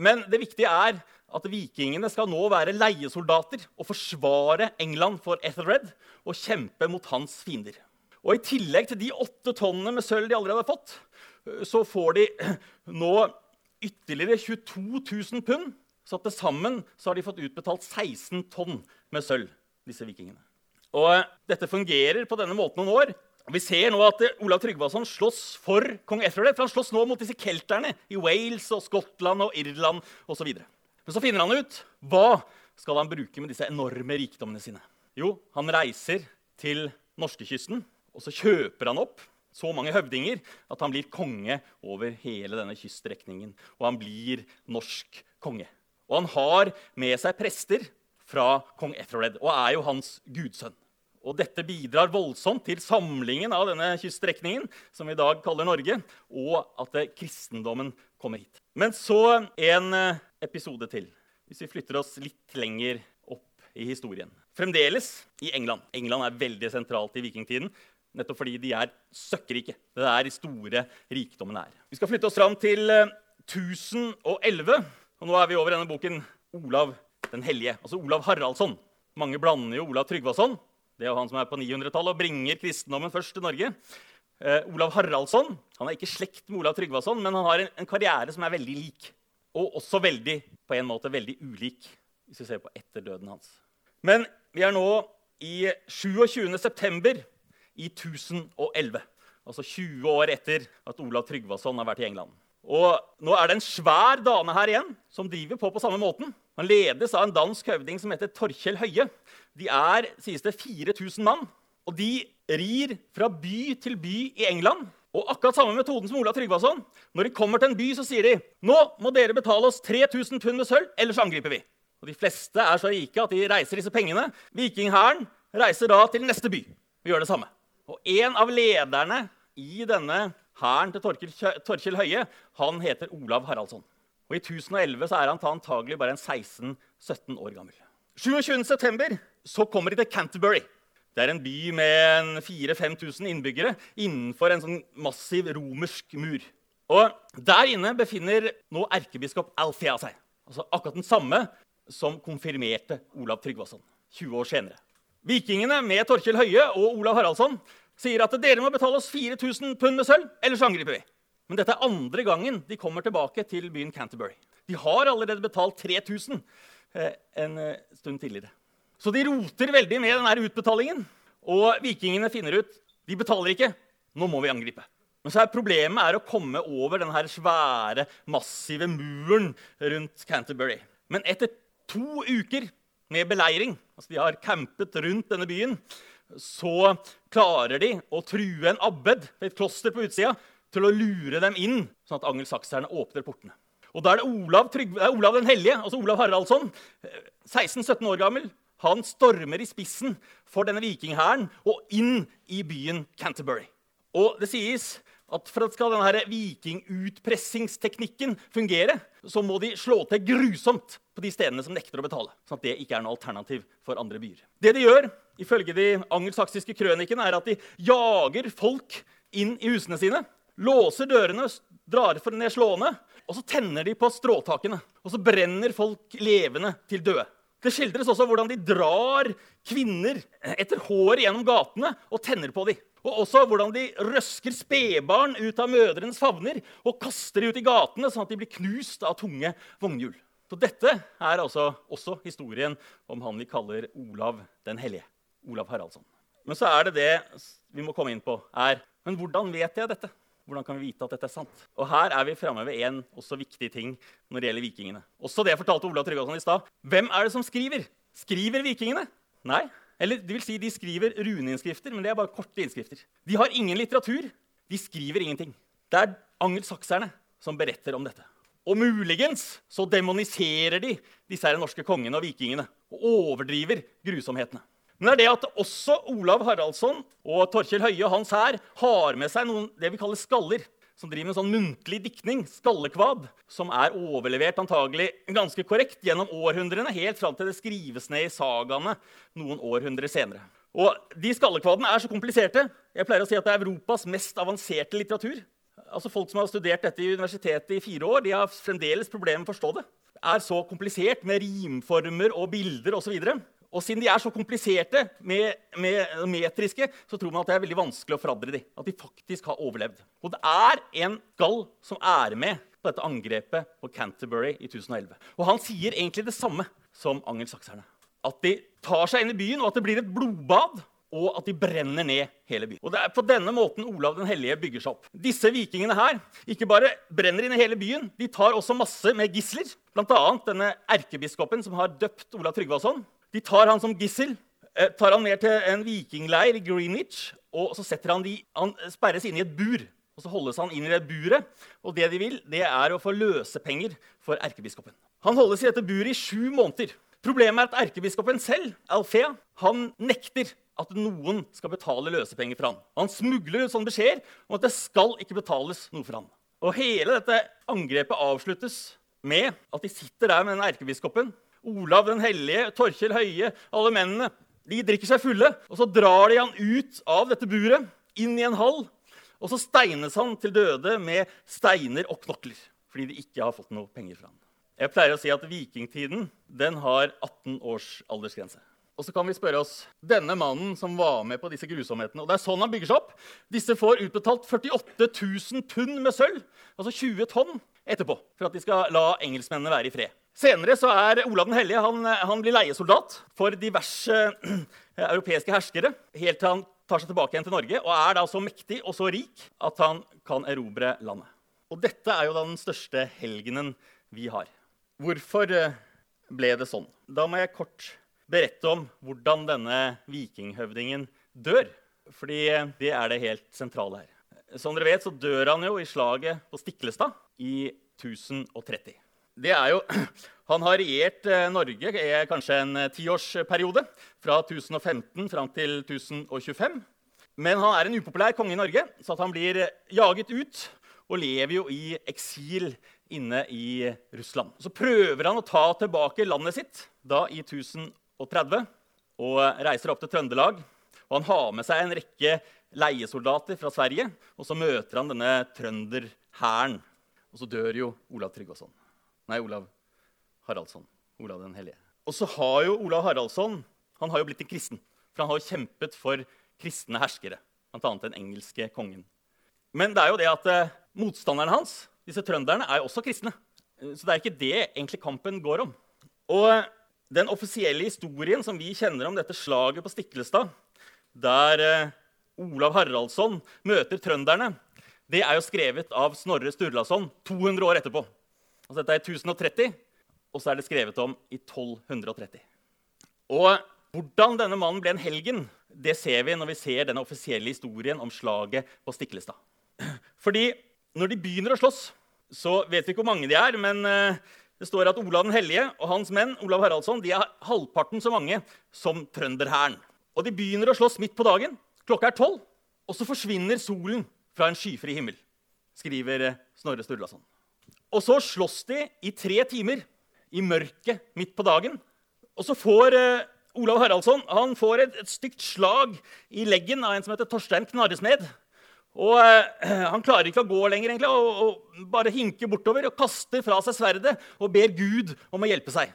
Men det viktige er at vikingene skal nå være leiesoldater og forsvare England for Ethelred og kjempe mot hans fiender. Og I tillegg til de åtte tonnene med sølv de allerede har fått, eh, så får de nå ytterligere 22 000 pund. Så til sammen så har de fått utbetalt 16 tonn med sølv, disse vikingene. Og Dette fungerer på denne måten noen år. Og Vi ser nå at eh, Olav Tryggvason slåss for kong Ethelred. For han slåss nå mot disse kelterne i Wales og Skottland og Irland osv. Men så finner han ut hva skal han bruke med disse enorme rikdommene sine. Jo, han reiser til norskekysten, og så kjøper han opp så mange høvdinger at han blir konge over hele denne kyststrekningen. Og han blir norsk konge. Og han har med seg prester fra kong Ethelred og er jo hans gudsønn. Og dette bidrar voldsomt til samlingen av denne kyststrekningen, som vi i dag kaller Norge, og at kristendommen kommer hit. Men så en eh, episode til, hvis vi flytter oss litt lenger opp i historien. Fremdeles i England. England er veldig sentralt i vikingtiden. Nettopp fordi de er søkkrike. Det er de store rikdommene er. Vi skal flytte oss fram til 1011. Eh, og nå er vi over denne boken Olav den hellige. Altså Olav Haraldsson. Mange blander jo Olav Tryggvason, det er jo han som er på 900-tallet og bringer kristendommen først til Norge. Eh, Olav Haraldsson han er ikke slekt med Olav Tryggvason, men han har en, en, karriere som er veldig lik. Og også veldig, på en måte veldig ulik, hvis vi ser på etter døden hans. Men vi er nå i 27. september i 1011. Altså 20 år etter at Olav Tryggvason har vært i England. Og nå er det en svær dane her igjen som driver på på samme måten. Han ledes av en dansk høvding som heter Torkjell Høie. De er sies det, 4000 mann. Og de rir fra by til by i England. Og akkurat samme metoden som Olav Tryggvason. Når de kommer til en by, så sier de nå må dere betale oss 3000 pund med sølv, ellers angriper vi. Og De fleste er så rike at de reiser disse pengene. Vikinghæren reiser da til neste by. Vi gjør det samme. Og en av lederne i denne hæren til Torkil Høie han heter Olav Haraldsson. Og I 1011 så er han antagelig bare en 16-17 år gammel. 27.9. så kommer de til Canterbury. Det er en by med 4000-5000 innbyggere innenfor en sånn massiv romersk mur. Og Der inne befinner nå erkebiskop Althea seg. Altså akkurat den samme som konfirmerte Olav Tryggvason 20 år senere. Vikingene med Torkjell Høie og Olav Haraldsson sier at dere må betale oss 4000 pund med sølv, ellers angriper vi. Men dette er andre gangen de kommer tilbake til byen Canterbury. De har allerede betalt 3000 eh, en eh, stund tidligere. Så de roter veldig med denne utbetalingen. Og vikingene finner ut de betaler ikke. Nå må vi angripe. Men så er problemet er å komme over denne svære, massive muren rundt Canterbury. Men etter to uker med beleiring, altså de har campet rundt denne byen, så klarer de å true en abbed et kloster på utsida til å lure dem inn, sånn at angelsakserne åpner portene. Og Da er det Olav, Trygve, Olav den hellige, altså Olav Haraldsson, 16-17 eh, år gammel, han stormer i spissen for denne vikinghæren og inn i byen Canterbury. Og det sies at for at skal denne vikingutpressingsteknikken fungere, så må de slå til grusomt på de stedene som nekter å betale. sånn at det ikke er noe alternativ for andre byer. Det de gjør, ifølge de angelsaksiske krønikene, er at de jager folk inn i husene sine, låser dørene, drar for ned slående, og så tenner de på stråtakene. Og så brenner folk levende til døde. Det skildres også hvordan de drar kvinner etter håret gjennom gatene og tenner på dem. Og også hvordan de røsker spedbarn ut av mødrenes favner og kaster dem ut i gatene, sånn at de blir knust av tunge vognhjul. Så Dette er altså også historien om han vi kaller Olav den hellige. Olav Haraldsson. Men så er det det vi må komme inn på, er Men hvordan vet jeg dette? Hvordan kan vi vite at dette er sant? Og Her er vi framme ved en viktig ting når det gjelder vikingene. Også det fortalte Ola Tryggvason i stad. Hvem er det som skriver? Skriver vikingene? Nei. Eller det vil si, De skriver runeinnskrifter, men det er bare korte innskrifter. De har ingen litteratur. De skriver ingenting. Det er angelsakserne som beretter om dette. Og muligens så demoniserer de disse her norske kongene og vikingene og overdriver grusomhetene. Men det er det at også Olav Haraldsson og Torkjell Høie og hans hær har med seg noen det vi kaller skaller. Som driver med sånn muntlig diktning, skallekvad, som er overlevert antagelig ganske korrekt gjennom århundrene, helt fram til det skrives ned i sagaene noen århundrer senere. Og De skallekvadene er så kompliserte. Jeg pleier å si at det er Europas mest avanserte litteratur. Altså Folk som har studert dette i universitetet i fire år, de har fremdeles problemer med å forstå det. Det er så komplisert med rimformer og bilder osv. Og siden de er så kompliserte, med, med, metriske, så tror man at det er veldig vanskelig å fradre dem. At de faktisk har overlevd. Og det er en gall som er med på dette angrepet på Canterbury i 1011. Og han sier egentlig det samme som angelsakserne. At de tar seg inn i byen, og at det blir et blodbad. Og at de brenner ned hele byen. Og Det er på denne måten Olav den hellige bygger seg opp. Disse vikingene her ikke bare brenner inn i hele byen, de tar også masse med gisler. Bl.a. denne erkebiskopen som har døpt Olav Tryggvason. De tar han som gissel, eh, tar han ned til en vikingleir i Greenwich. og så setter Han de, han sperres inne i et bur. og Så holdes han inn i det buret. Og det de vil, det er å få løsepenger for erkebiskopen. Han holdes i dette buret i sju måneder. Problemet er at erkebiskopen selv, Alfea, han nekter at noen skal betale løsepenger for han. Han smugler ut sånne beskjeder om at det skal ikke betales noe for han. Og Hele dette angrepet avsluttes med at de sitter der med den erkebiskopen Olav den hellige, Torkjell Høie, alle mennene. De drikker seg fulle, og så drar de han ut av dette buret, inn i en hall. Og så steines han til døde med steiner og knokler fordi de ikke har fått noe penger fra ham. Jeg pleier å si at vikingtiden den har 18 års aldersgrense. Og så kan vi spørre oss denne mannen som var med på disse grusomhetene. og det er sånn han bygger seg opp. Disse får utbetalt 48 000 pund med sølv, altså 20 tonn, etterpå. For at de skal la engelskmennene være i fred. Senere så er Olav den hellige han, han blir leiesoldat for diverse eh, europeiske herskere. Helt til han tar seg tilbake igjen til Norge og er da så mektig og så rik at han kan erobre landet. Og dette er jo da den største helgenen vi har. Hvorfor eh, ble det sånn? Da må jeg kort berette om hvordan denne vikinghøvdingen dør. Fordi det er det helt sentrale her. Som dere vet, så dør han jo i slaget på Stiklestad i 1030. Det er jo, Han har regjert eh, Norge i kanskje en eh, tiårsperiode, fra 1015 fram til 1025. Men han er en upopulær konge i Norge, så han blir eh, jaget ut og lever jo i eksil inne i Russland. Så prøver han å ta tilbake landet sitt da i 1030 og reiser opp til Trøndelag. Og han har med seg en rekke leiesoldater fra Sverige, og så møter han denne trønderhæren. Og så dør jo Olav Tryggvason. Nei, Olav Haraldsson. Olav den hellige. Og så har jo Olav Haraldsson han har jo blitt en kristen. For han har jo kjempet for kristne herskere, bl.a. den engelske kongen. Men det er jo det at eh, motstanderne hans, disse trønderne, er jo også kristne. Så det er ikke det egentlig kampen går om. Og eh, den offisielle historien som vi kjenner om dette slaget på Stiklestad, der eh, Olav Haraldsson møter trønderne, det er jo skrevet av Snorre Sturlason 200 år etterpå. Altså dette er i 1030, og så er det skrevet om i 1230. Og hvordan denne mannen ble en helgen, det ser vi når vi ser denne offisielle historien om slaget på Stiklestad. Fordi når de begynner å slåss, så vet vi ikke hvor mange de er, men eh, det står at Olav den hellige og hans menn Olav Haraldsson, de er halvparten så mange som trønderhæren. Og de begynner å slåss midt på dagen. Klokka er tolv. Og så forsvinner solen fra en skyfri himmel, skriver eh, Snorre Sturlason. Og så slåss de i tre timer i mørket midt på dagen. Og så får eh, Olav Haraldsson han får et, et, stygt slag i leggen av en som heter Torstein Knarresmed. Og eh, Han klarer ikke å gå lenger egentlig, og, og, bare hinker bortover og kaster fra seg sverdet og ber Gud om å hjelpe seg.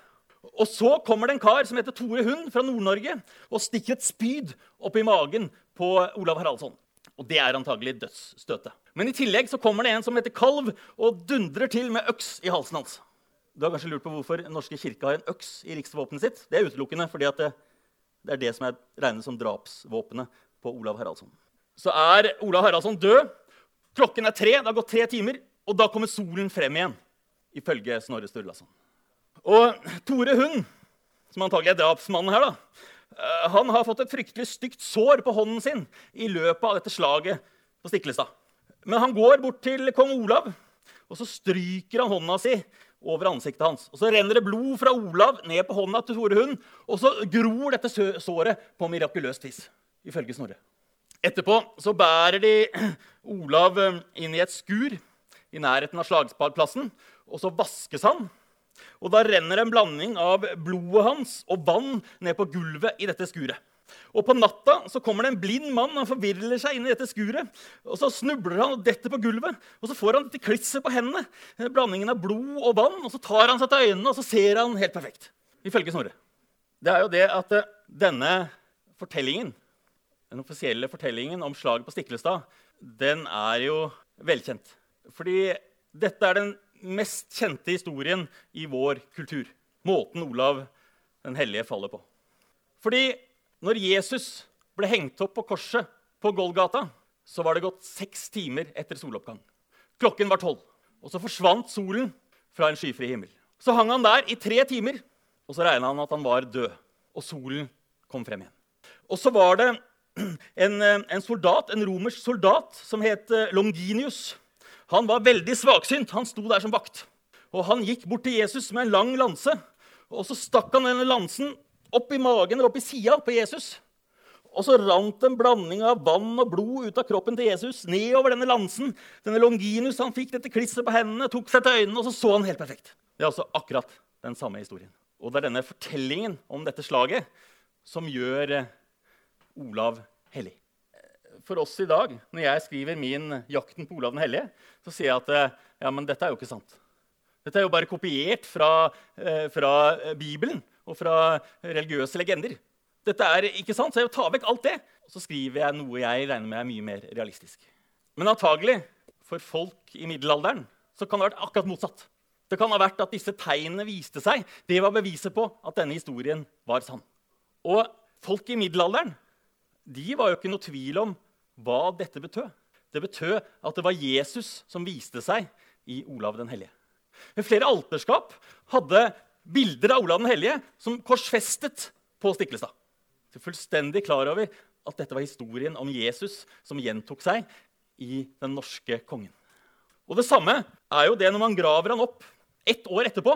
Og Så kommer det en kar som heter Tore Hund fra Nord-Norge og stikker et spyd opp i magen på Olav Haraldsson. Og Det er antagelig dødsstøtet. Men i tillegg så kommer det en som heter Kalv og dundrer til med øks i halsen hans. Du har kanskje lurt på hvorfor Den norske kirke har en øks i riksvåpenet sitt. Det er utelukkende fordi det, det, er det som er regnet som drapsvåpenet på Olav Haraldsson så er Olav Haraldsson død. Klokken er tre, det har gått tre timer, og da kommer solen frem igjen, ifølge Snorre Sturlason. Og Tore Hund, som antagelig er drapsmannen her, da, eh, han har fått et fryktelig stygt sår på hånden sin i løpet av dette slaget på Stiklestad. Men han går bort til kong Olav, og så stryker han hånda si over ansiktet hans. Og Så renner det blod fra Olav ned på hånda til Tore Hund, og så gror dette såret på mirakuløst vis, ifølge Snorre. Etterpå så bærer de Olav eh, inn i et skur i nærheten av slagsplassen, og så vaskes han. Og da renner en blanding av blodet hans og vann ned på gulvet i dette skuret. Og På natta så kommer det en blind mann han forvirrer seg inn i dette skuret. og Så snubler han og detter på gulvet, og så får han dette klisset på hendene. blandingen av blod og vann, og Så tar han seg til øynene, og så ser han helt perfekt. Ifølge Snorre. Det er jo det at eh, denne fortellingen den offisielle fortellingen om slaget på Stiklestad den er jo velkjent. Fordi dette er den mest kjente historien i vår kultur. Måten Olav den hellige faller på. Fordi når Jesus ble hengt opp på korset på Golgata, så var det gått seks timer etter soloppgang. Klokken var tolv. Og så forsvant solen fra en skyfri himmel. Så hang han der i tre timer, og så regna han at han var død. Og solen kom frem igjen. Og så var det en, en, soldat, en romersk soldat som het eh, Longinius. Han var veldig svaksynt. Han sto der som vakt. Og Han gikk bort til Jesus med en lang lanse. og Så stakk han denne lansen opp i magen eller opp i sida på Jesus. Og så rant en blanding av vann og blod ut av kroppen til Jesus nedover denne lansen. Denne Longinus han fikk dette klisteret på hendene, tok seg til øynene, og så så han helt perfekt. Det er altså akkurat den samme historien. Og det er denne fortellingen om dette slaget som gjør eh, Olav hellig. For oss i dag, når jeg skriver min 'Jakten på Olav den hellige', så sier jeg at eh, ja, men dette er jo ikke sant. Dette er jo bare kopiert fra, eh, fra Bibelen og fra religiøse legender. Dette er ikke sant, Så jeg tar vekk alt det, og så skriver jeg noe jeg regner med er mye mer realistisk. Men antagelig for folk i middelalderen så kan det ha vært akkurat motsatt. Det kan ha vært at disse tegnene viste seg. Det var beviset på at denne historien var sann. Og folk i middelalderen de var jo ikke noe tvil om hva dette betød. Det betød at det var Jesus som viste seg i Olav den hellige. Men flere alterskap hadde bilder av Olav den hellige som korsfestet på Stiklestad. Så fullstendig klar over at dette var historien om Jesus som gjentok seg i den norske kongen. Og Det samme er jo det når man graver han opp ett år etterpå.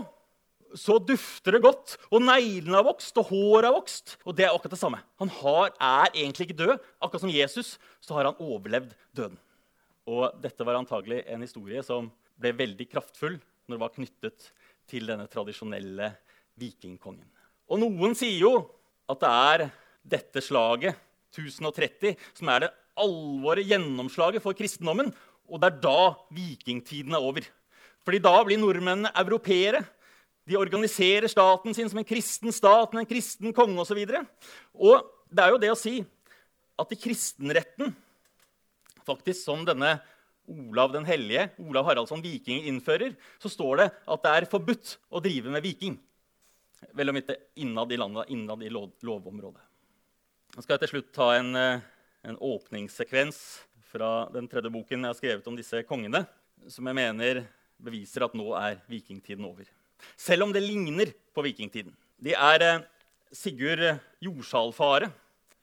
Så dufter det godt, og neglene har vokst, og håret har vokst. Og det er akkurat det samme. Han har, er egentlig ikke død. Akkurat som Jesus så har han overlevd døden. Og dette var antagelig en historie som ble veldig kraftfull når det var knyttet til denne tradisjonelle vikingkongen. Og noen sier jo at det er dette slaget, 1030, som er det alvoret, gjennomslaget for kristendommen. Og det er da vikingtiden er over. Fordi da blir nordmennene europeere. De organiserer staten sin som en kristen stat med en kristen konge osv. Og, så og det er jo det å si at i kristenretten, faktisk som denne Olav den hellige, Olav Haraldsson Viking, innfører, så står det at det er forbudt å drive med viking. Vel om ikke innad i landet, innad i lov, lovområdet. Nå skal jeg til slutt ta en, eh, en åpningssekvens fra den tredje boken jeg har skrevet om disse kongene, som jeg mener beviser at nå er vikingtiden over. Selv om det ligner på vikingtiden. De er eh, Sigurd Jordsalfare.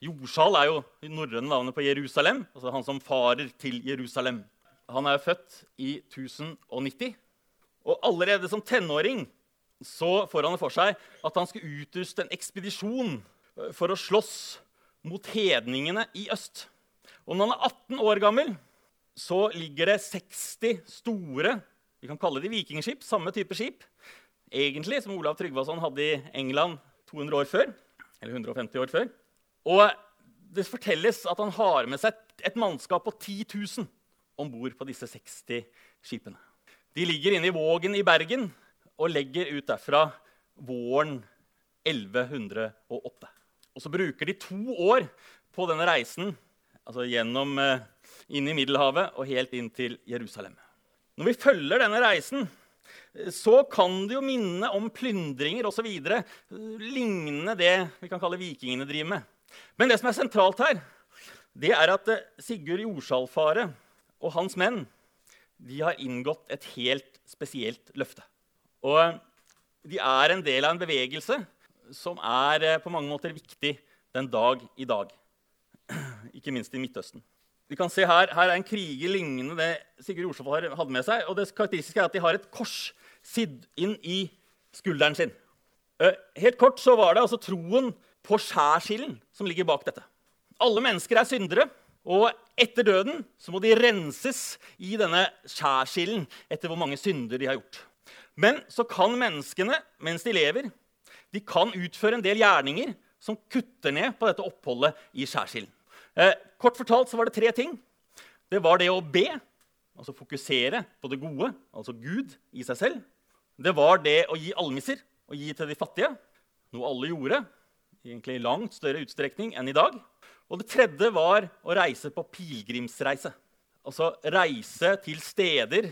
Jordsal er jo norrøne navnet på Jerusalem. altså Han som farer til Jerusalem. Han er født i 1090. Og allerede som tenåring så får han for seg at han skal utruste en ekspedisjon eh, for å slåss mot hedningene i øst. Og når han er 18 år gammel, så ligger det 60 store vi kan kalle de vikingskip, samme type skip, egentlig som Olav Tryggvason hadde i England 200 år før. Eller 150 år før. Og det fortelles at han har med seg et mannskap på 10 000 om bord på disse 60 skipene. De ligger inne i Vågen i Bergen og legger ut derfra våren 1108. Og så bruker de to år på denne reisen altså gjennom eh, inn i Middelhavet og helt inn til Jerusalem. Når vi følger denne reisen, så kan det jo minne om plyndringer osv. Lignende det vi kan kalle vikingene driver med. Men det som er sentralt her, det er at eh, Sigurd Jordsalfare og hans menn de har inngått et helt spesielt løfte. Og de er en del av en bevegelse som er eh, på mange måter viktig den dag i dag. Ikke minst i Midtøsten. Vi kan se her, her er en kriger lignende det Sigurd Jordsvold hadde med seg. og Det karakteristiske er at de har et kors sydd inn i skulderen sin. Eh, helt kort så var det altså troen på skjærsilden som ligger bak dette. Alle mennesker er syndere, og etter døden så må de renses i denne skjærsilden etter hvor mange synder de har gjort. Men så kan menneskene mens de lever, de kan utføre en del gjerninger som kutter ned på dette oppholdet i skjærsilden. Eh, kort fortalt så var det tre ting. Det var det å be, altså fokusere på det gode, altså Gud i seg selv. Det var det å gi almisser, og gi til de fattige, noe alle gjorde. egentlig i langt større utstrekning enn i dag. Og det tredje var å reise på pilegrimsreise. Altså reise til steder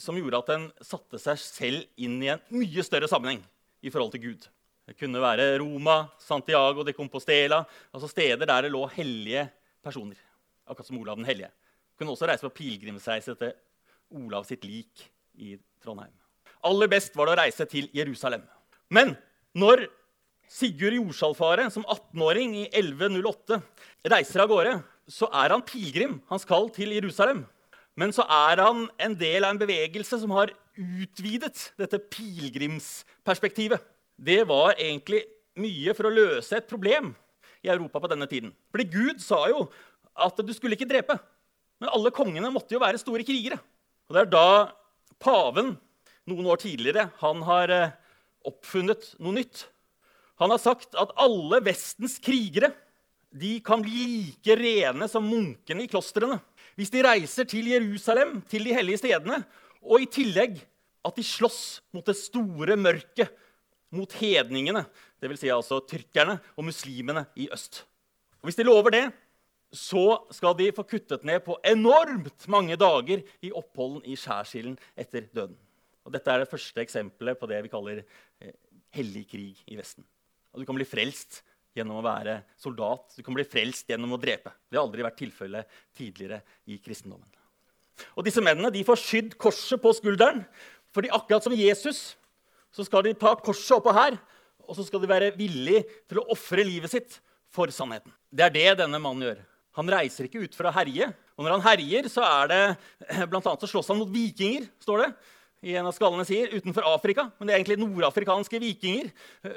som gjorde at en satte seg selv inn i en mye større sammenheng i forhold til Gud. Det kunne være Roma, Santiago de Compostela, altså steder der det lå hellige personer. Akkurat som Olav den hellige. Kunne også reise på pilegrimsreise til Olav sitt lik i Trondheim. Aller best var det å reise til Jerusalem. Men når Sigurd Jordsalfaret, som 18-åring i 1108 reiser av gårde, så er han pilegrim. Han skal til Jerusalem. Men så er han en del av en bevegelse som har utvidet dette pilegrimsperspektivet. Det var egentlig mye for å løse et problem i Europa på denne tiden. Fordi Gud sa jo at du skulle ikke drepe. Men alle kongene måtte jo være store krigere. Og Det er da paven noen år tidligere han har eh, oppfunnet noe nytt. Han har sagt at alle Vestens krigere de kan bli like rene som munkene i klostrene hvis de reiser til Jerusalem, til de hellige stedene, og i tillegg at de slåss mot det store mørket, mot hedningene, dvs. Si altså tyrkerne og muslimene i øst. Og Hvis de lover det, så skal de få kuttet ned på enormt mange dager i oppholden i skjærsilden etter døden. Og dette er det første eksempelet på det vi kaller eh, hellig krig i Vesten. Og du kan bli frelst gjennom å være soldat. Du kan bli frelst gjennom å drepe. Det har aldri vært tilfellet tidligere i kristendommen. Og disse mennene de får skydd korset på skulderen. fordi akkurat som Jesus så skal de ta korset oppå her, og så skal de være villige til å ofre livet sitt for sannheten. Det er det denne mannen gjør. Han reiser ikke ut for å herje. Og når han herjer, så er det bl.a. så slåss han mot vikinger. står det i en av skallene sier, utenfor Afrika, men det er egentlig nordafrikanske vikinger,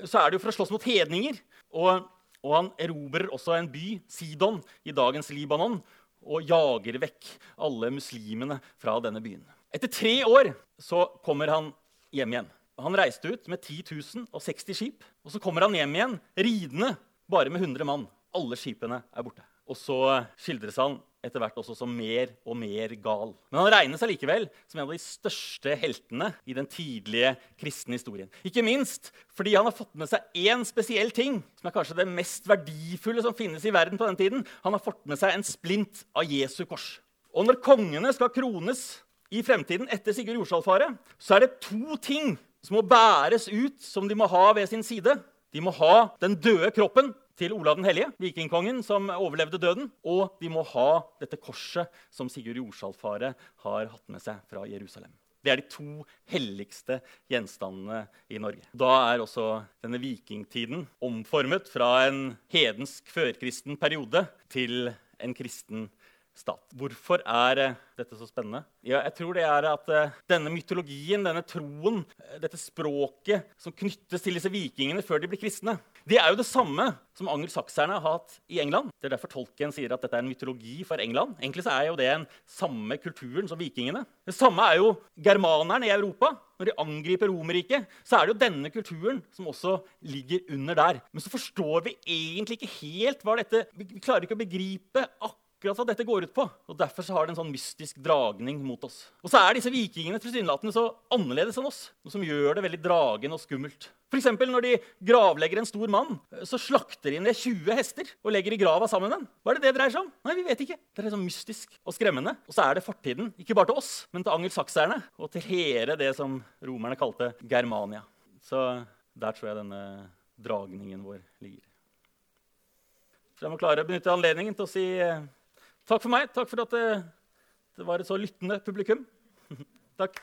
så er det jo for å slåss mot hedninger. Og, og han erobrer også en by, Sidon, i dagens Libanon, og jager vekk alle muslimene fra denne byen. Etter tre år så kommer han hjem igjen. Han reiste ut med 10 000 og 60 skip. Og så kommer han hjem igjen ridende bare med 100 mann. Alle skipene er borte. Og så skildres han etter hvert også som mer og mer gal. Men han regnes allikevel som en av de største heltene i den tidlige kristne historien. Ikke minst fordi han har fått med seg én spesiell ting, som er kanskje det mest verdifulle som finnes i verden på den tiden. Han har fått med seg en splint av Jesu kors. Og når kongene skal krones i fremtiden etter Sigurd Jordsalfaret, så er det to ting som må bæres ut, som de må ha ved sin side. De må ha den døde kroppen til Olav den hellige, vikingkongen som overlevde døden. Og de må ha dette korset som Sigurd Jordsalfaret har hatt med seg fra Jerusalem. Det er de to helligste gjenstandene i Norge. Da er også denne vikingtiden omformet fra en hedensk førkristen periode til en kristen stat. Hvorfor er eh, dette så spennende? Ja, jeg tror det er at uh, denne mytologien, denne troen, uh, dette språket som knyttes til disse vikingene før de blir kristne, det er jo det samme som angelsakserne har hatt i England. Det er derfor tolken sier at dette er en mytologi for England. Egentlig så er jo det den samme kulturen som vikingene. Det samme er jo germanerne i Europa. Når de angriper Romerriket, så er det jo denne kulturen som også ligger under der. Men så forstår vi egentlig ikke helt hva dette Vi klarer ikke å begripe akkurat akkurat hva dette går ut på. og Derfor så har det en sånn mystisk dragning mot oss. Og så er disse vikingene tilsynelatende så annerledes enn oss, noe som gjør det veldig dragende og skummelt. F.eks. når de gravlegger en stor mann, så slakter de ned 20 hester og legger i grava sammen med den. Hva er det det dreier seg om? Nei, vi vet ikke. Det er sånn mystisk og skremmende. Og så er det fortiden, ikke bare til oss, men til angelsakserne og til hele det som romerne kalte Germania. Så der tror jeg denne dragningen vår ligger. Så jeg må klare å benytte anledningen til å si Takk for meg. Takk for at det, det var et så lyttende publikum. Takk.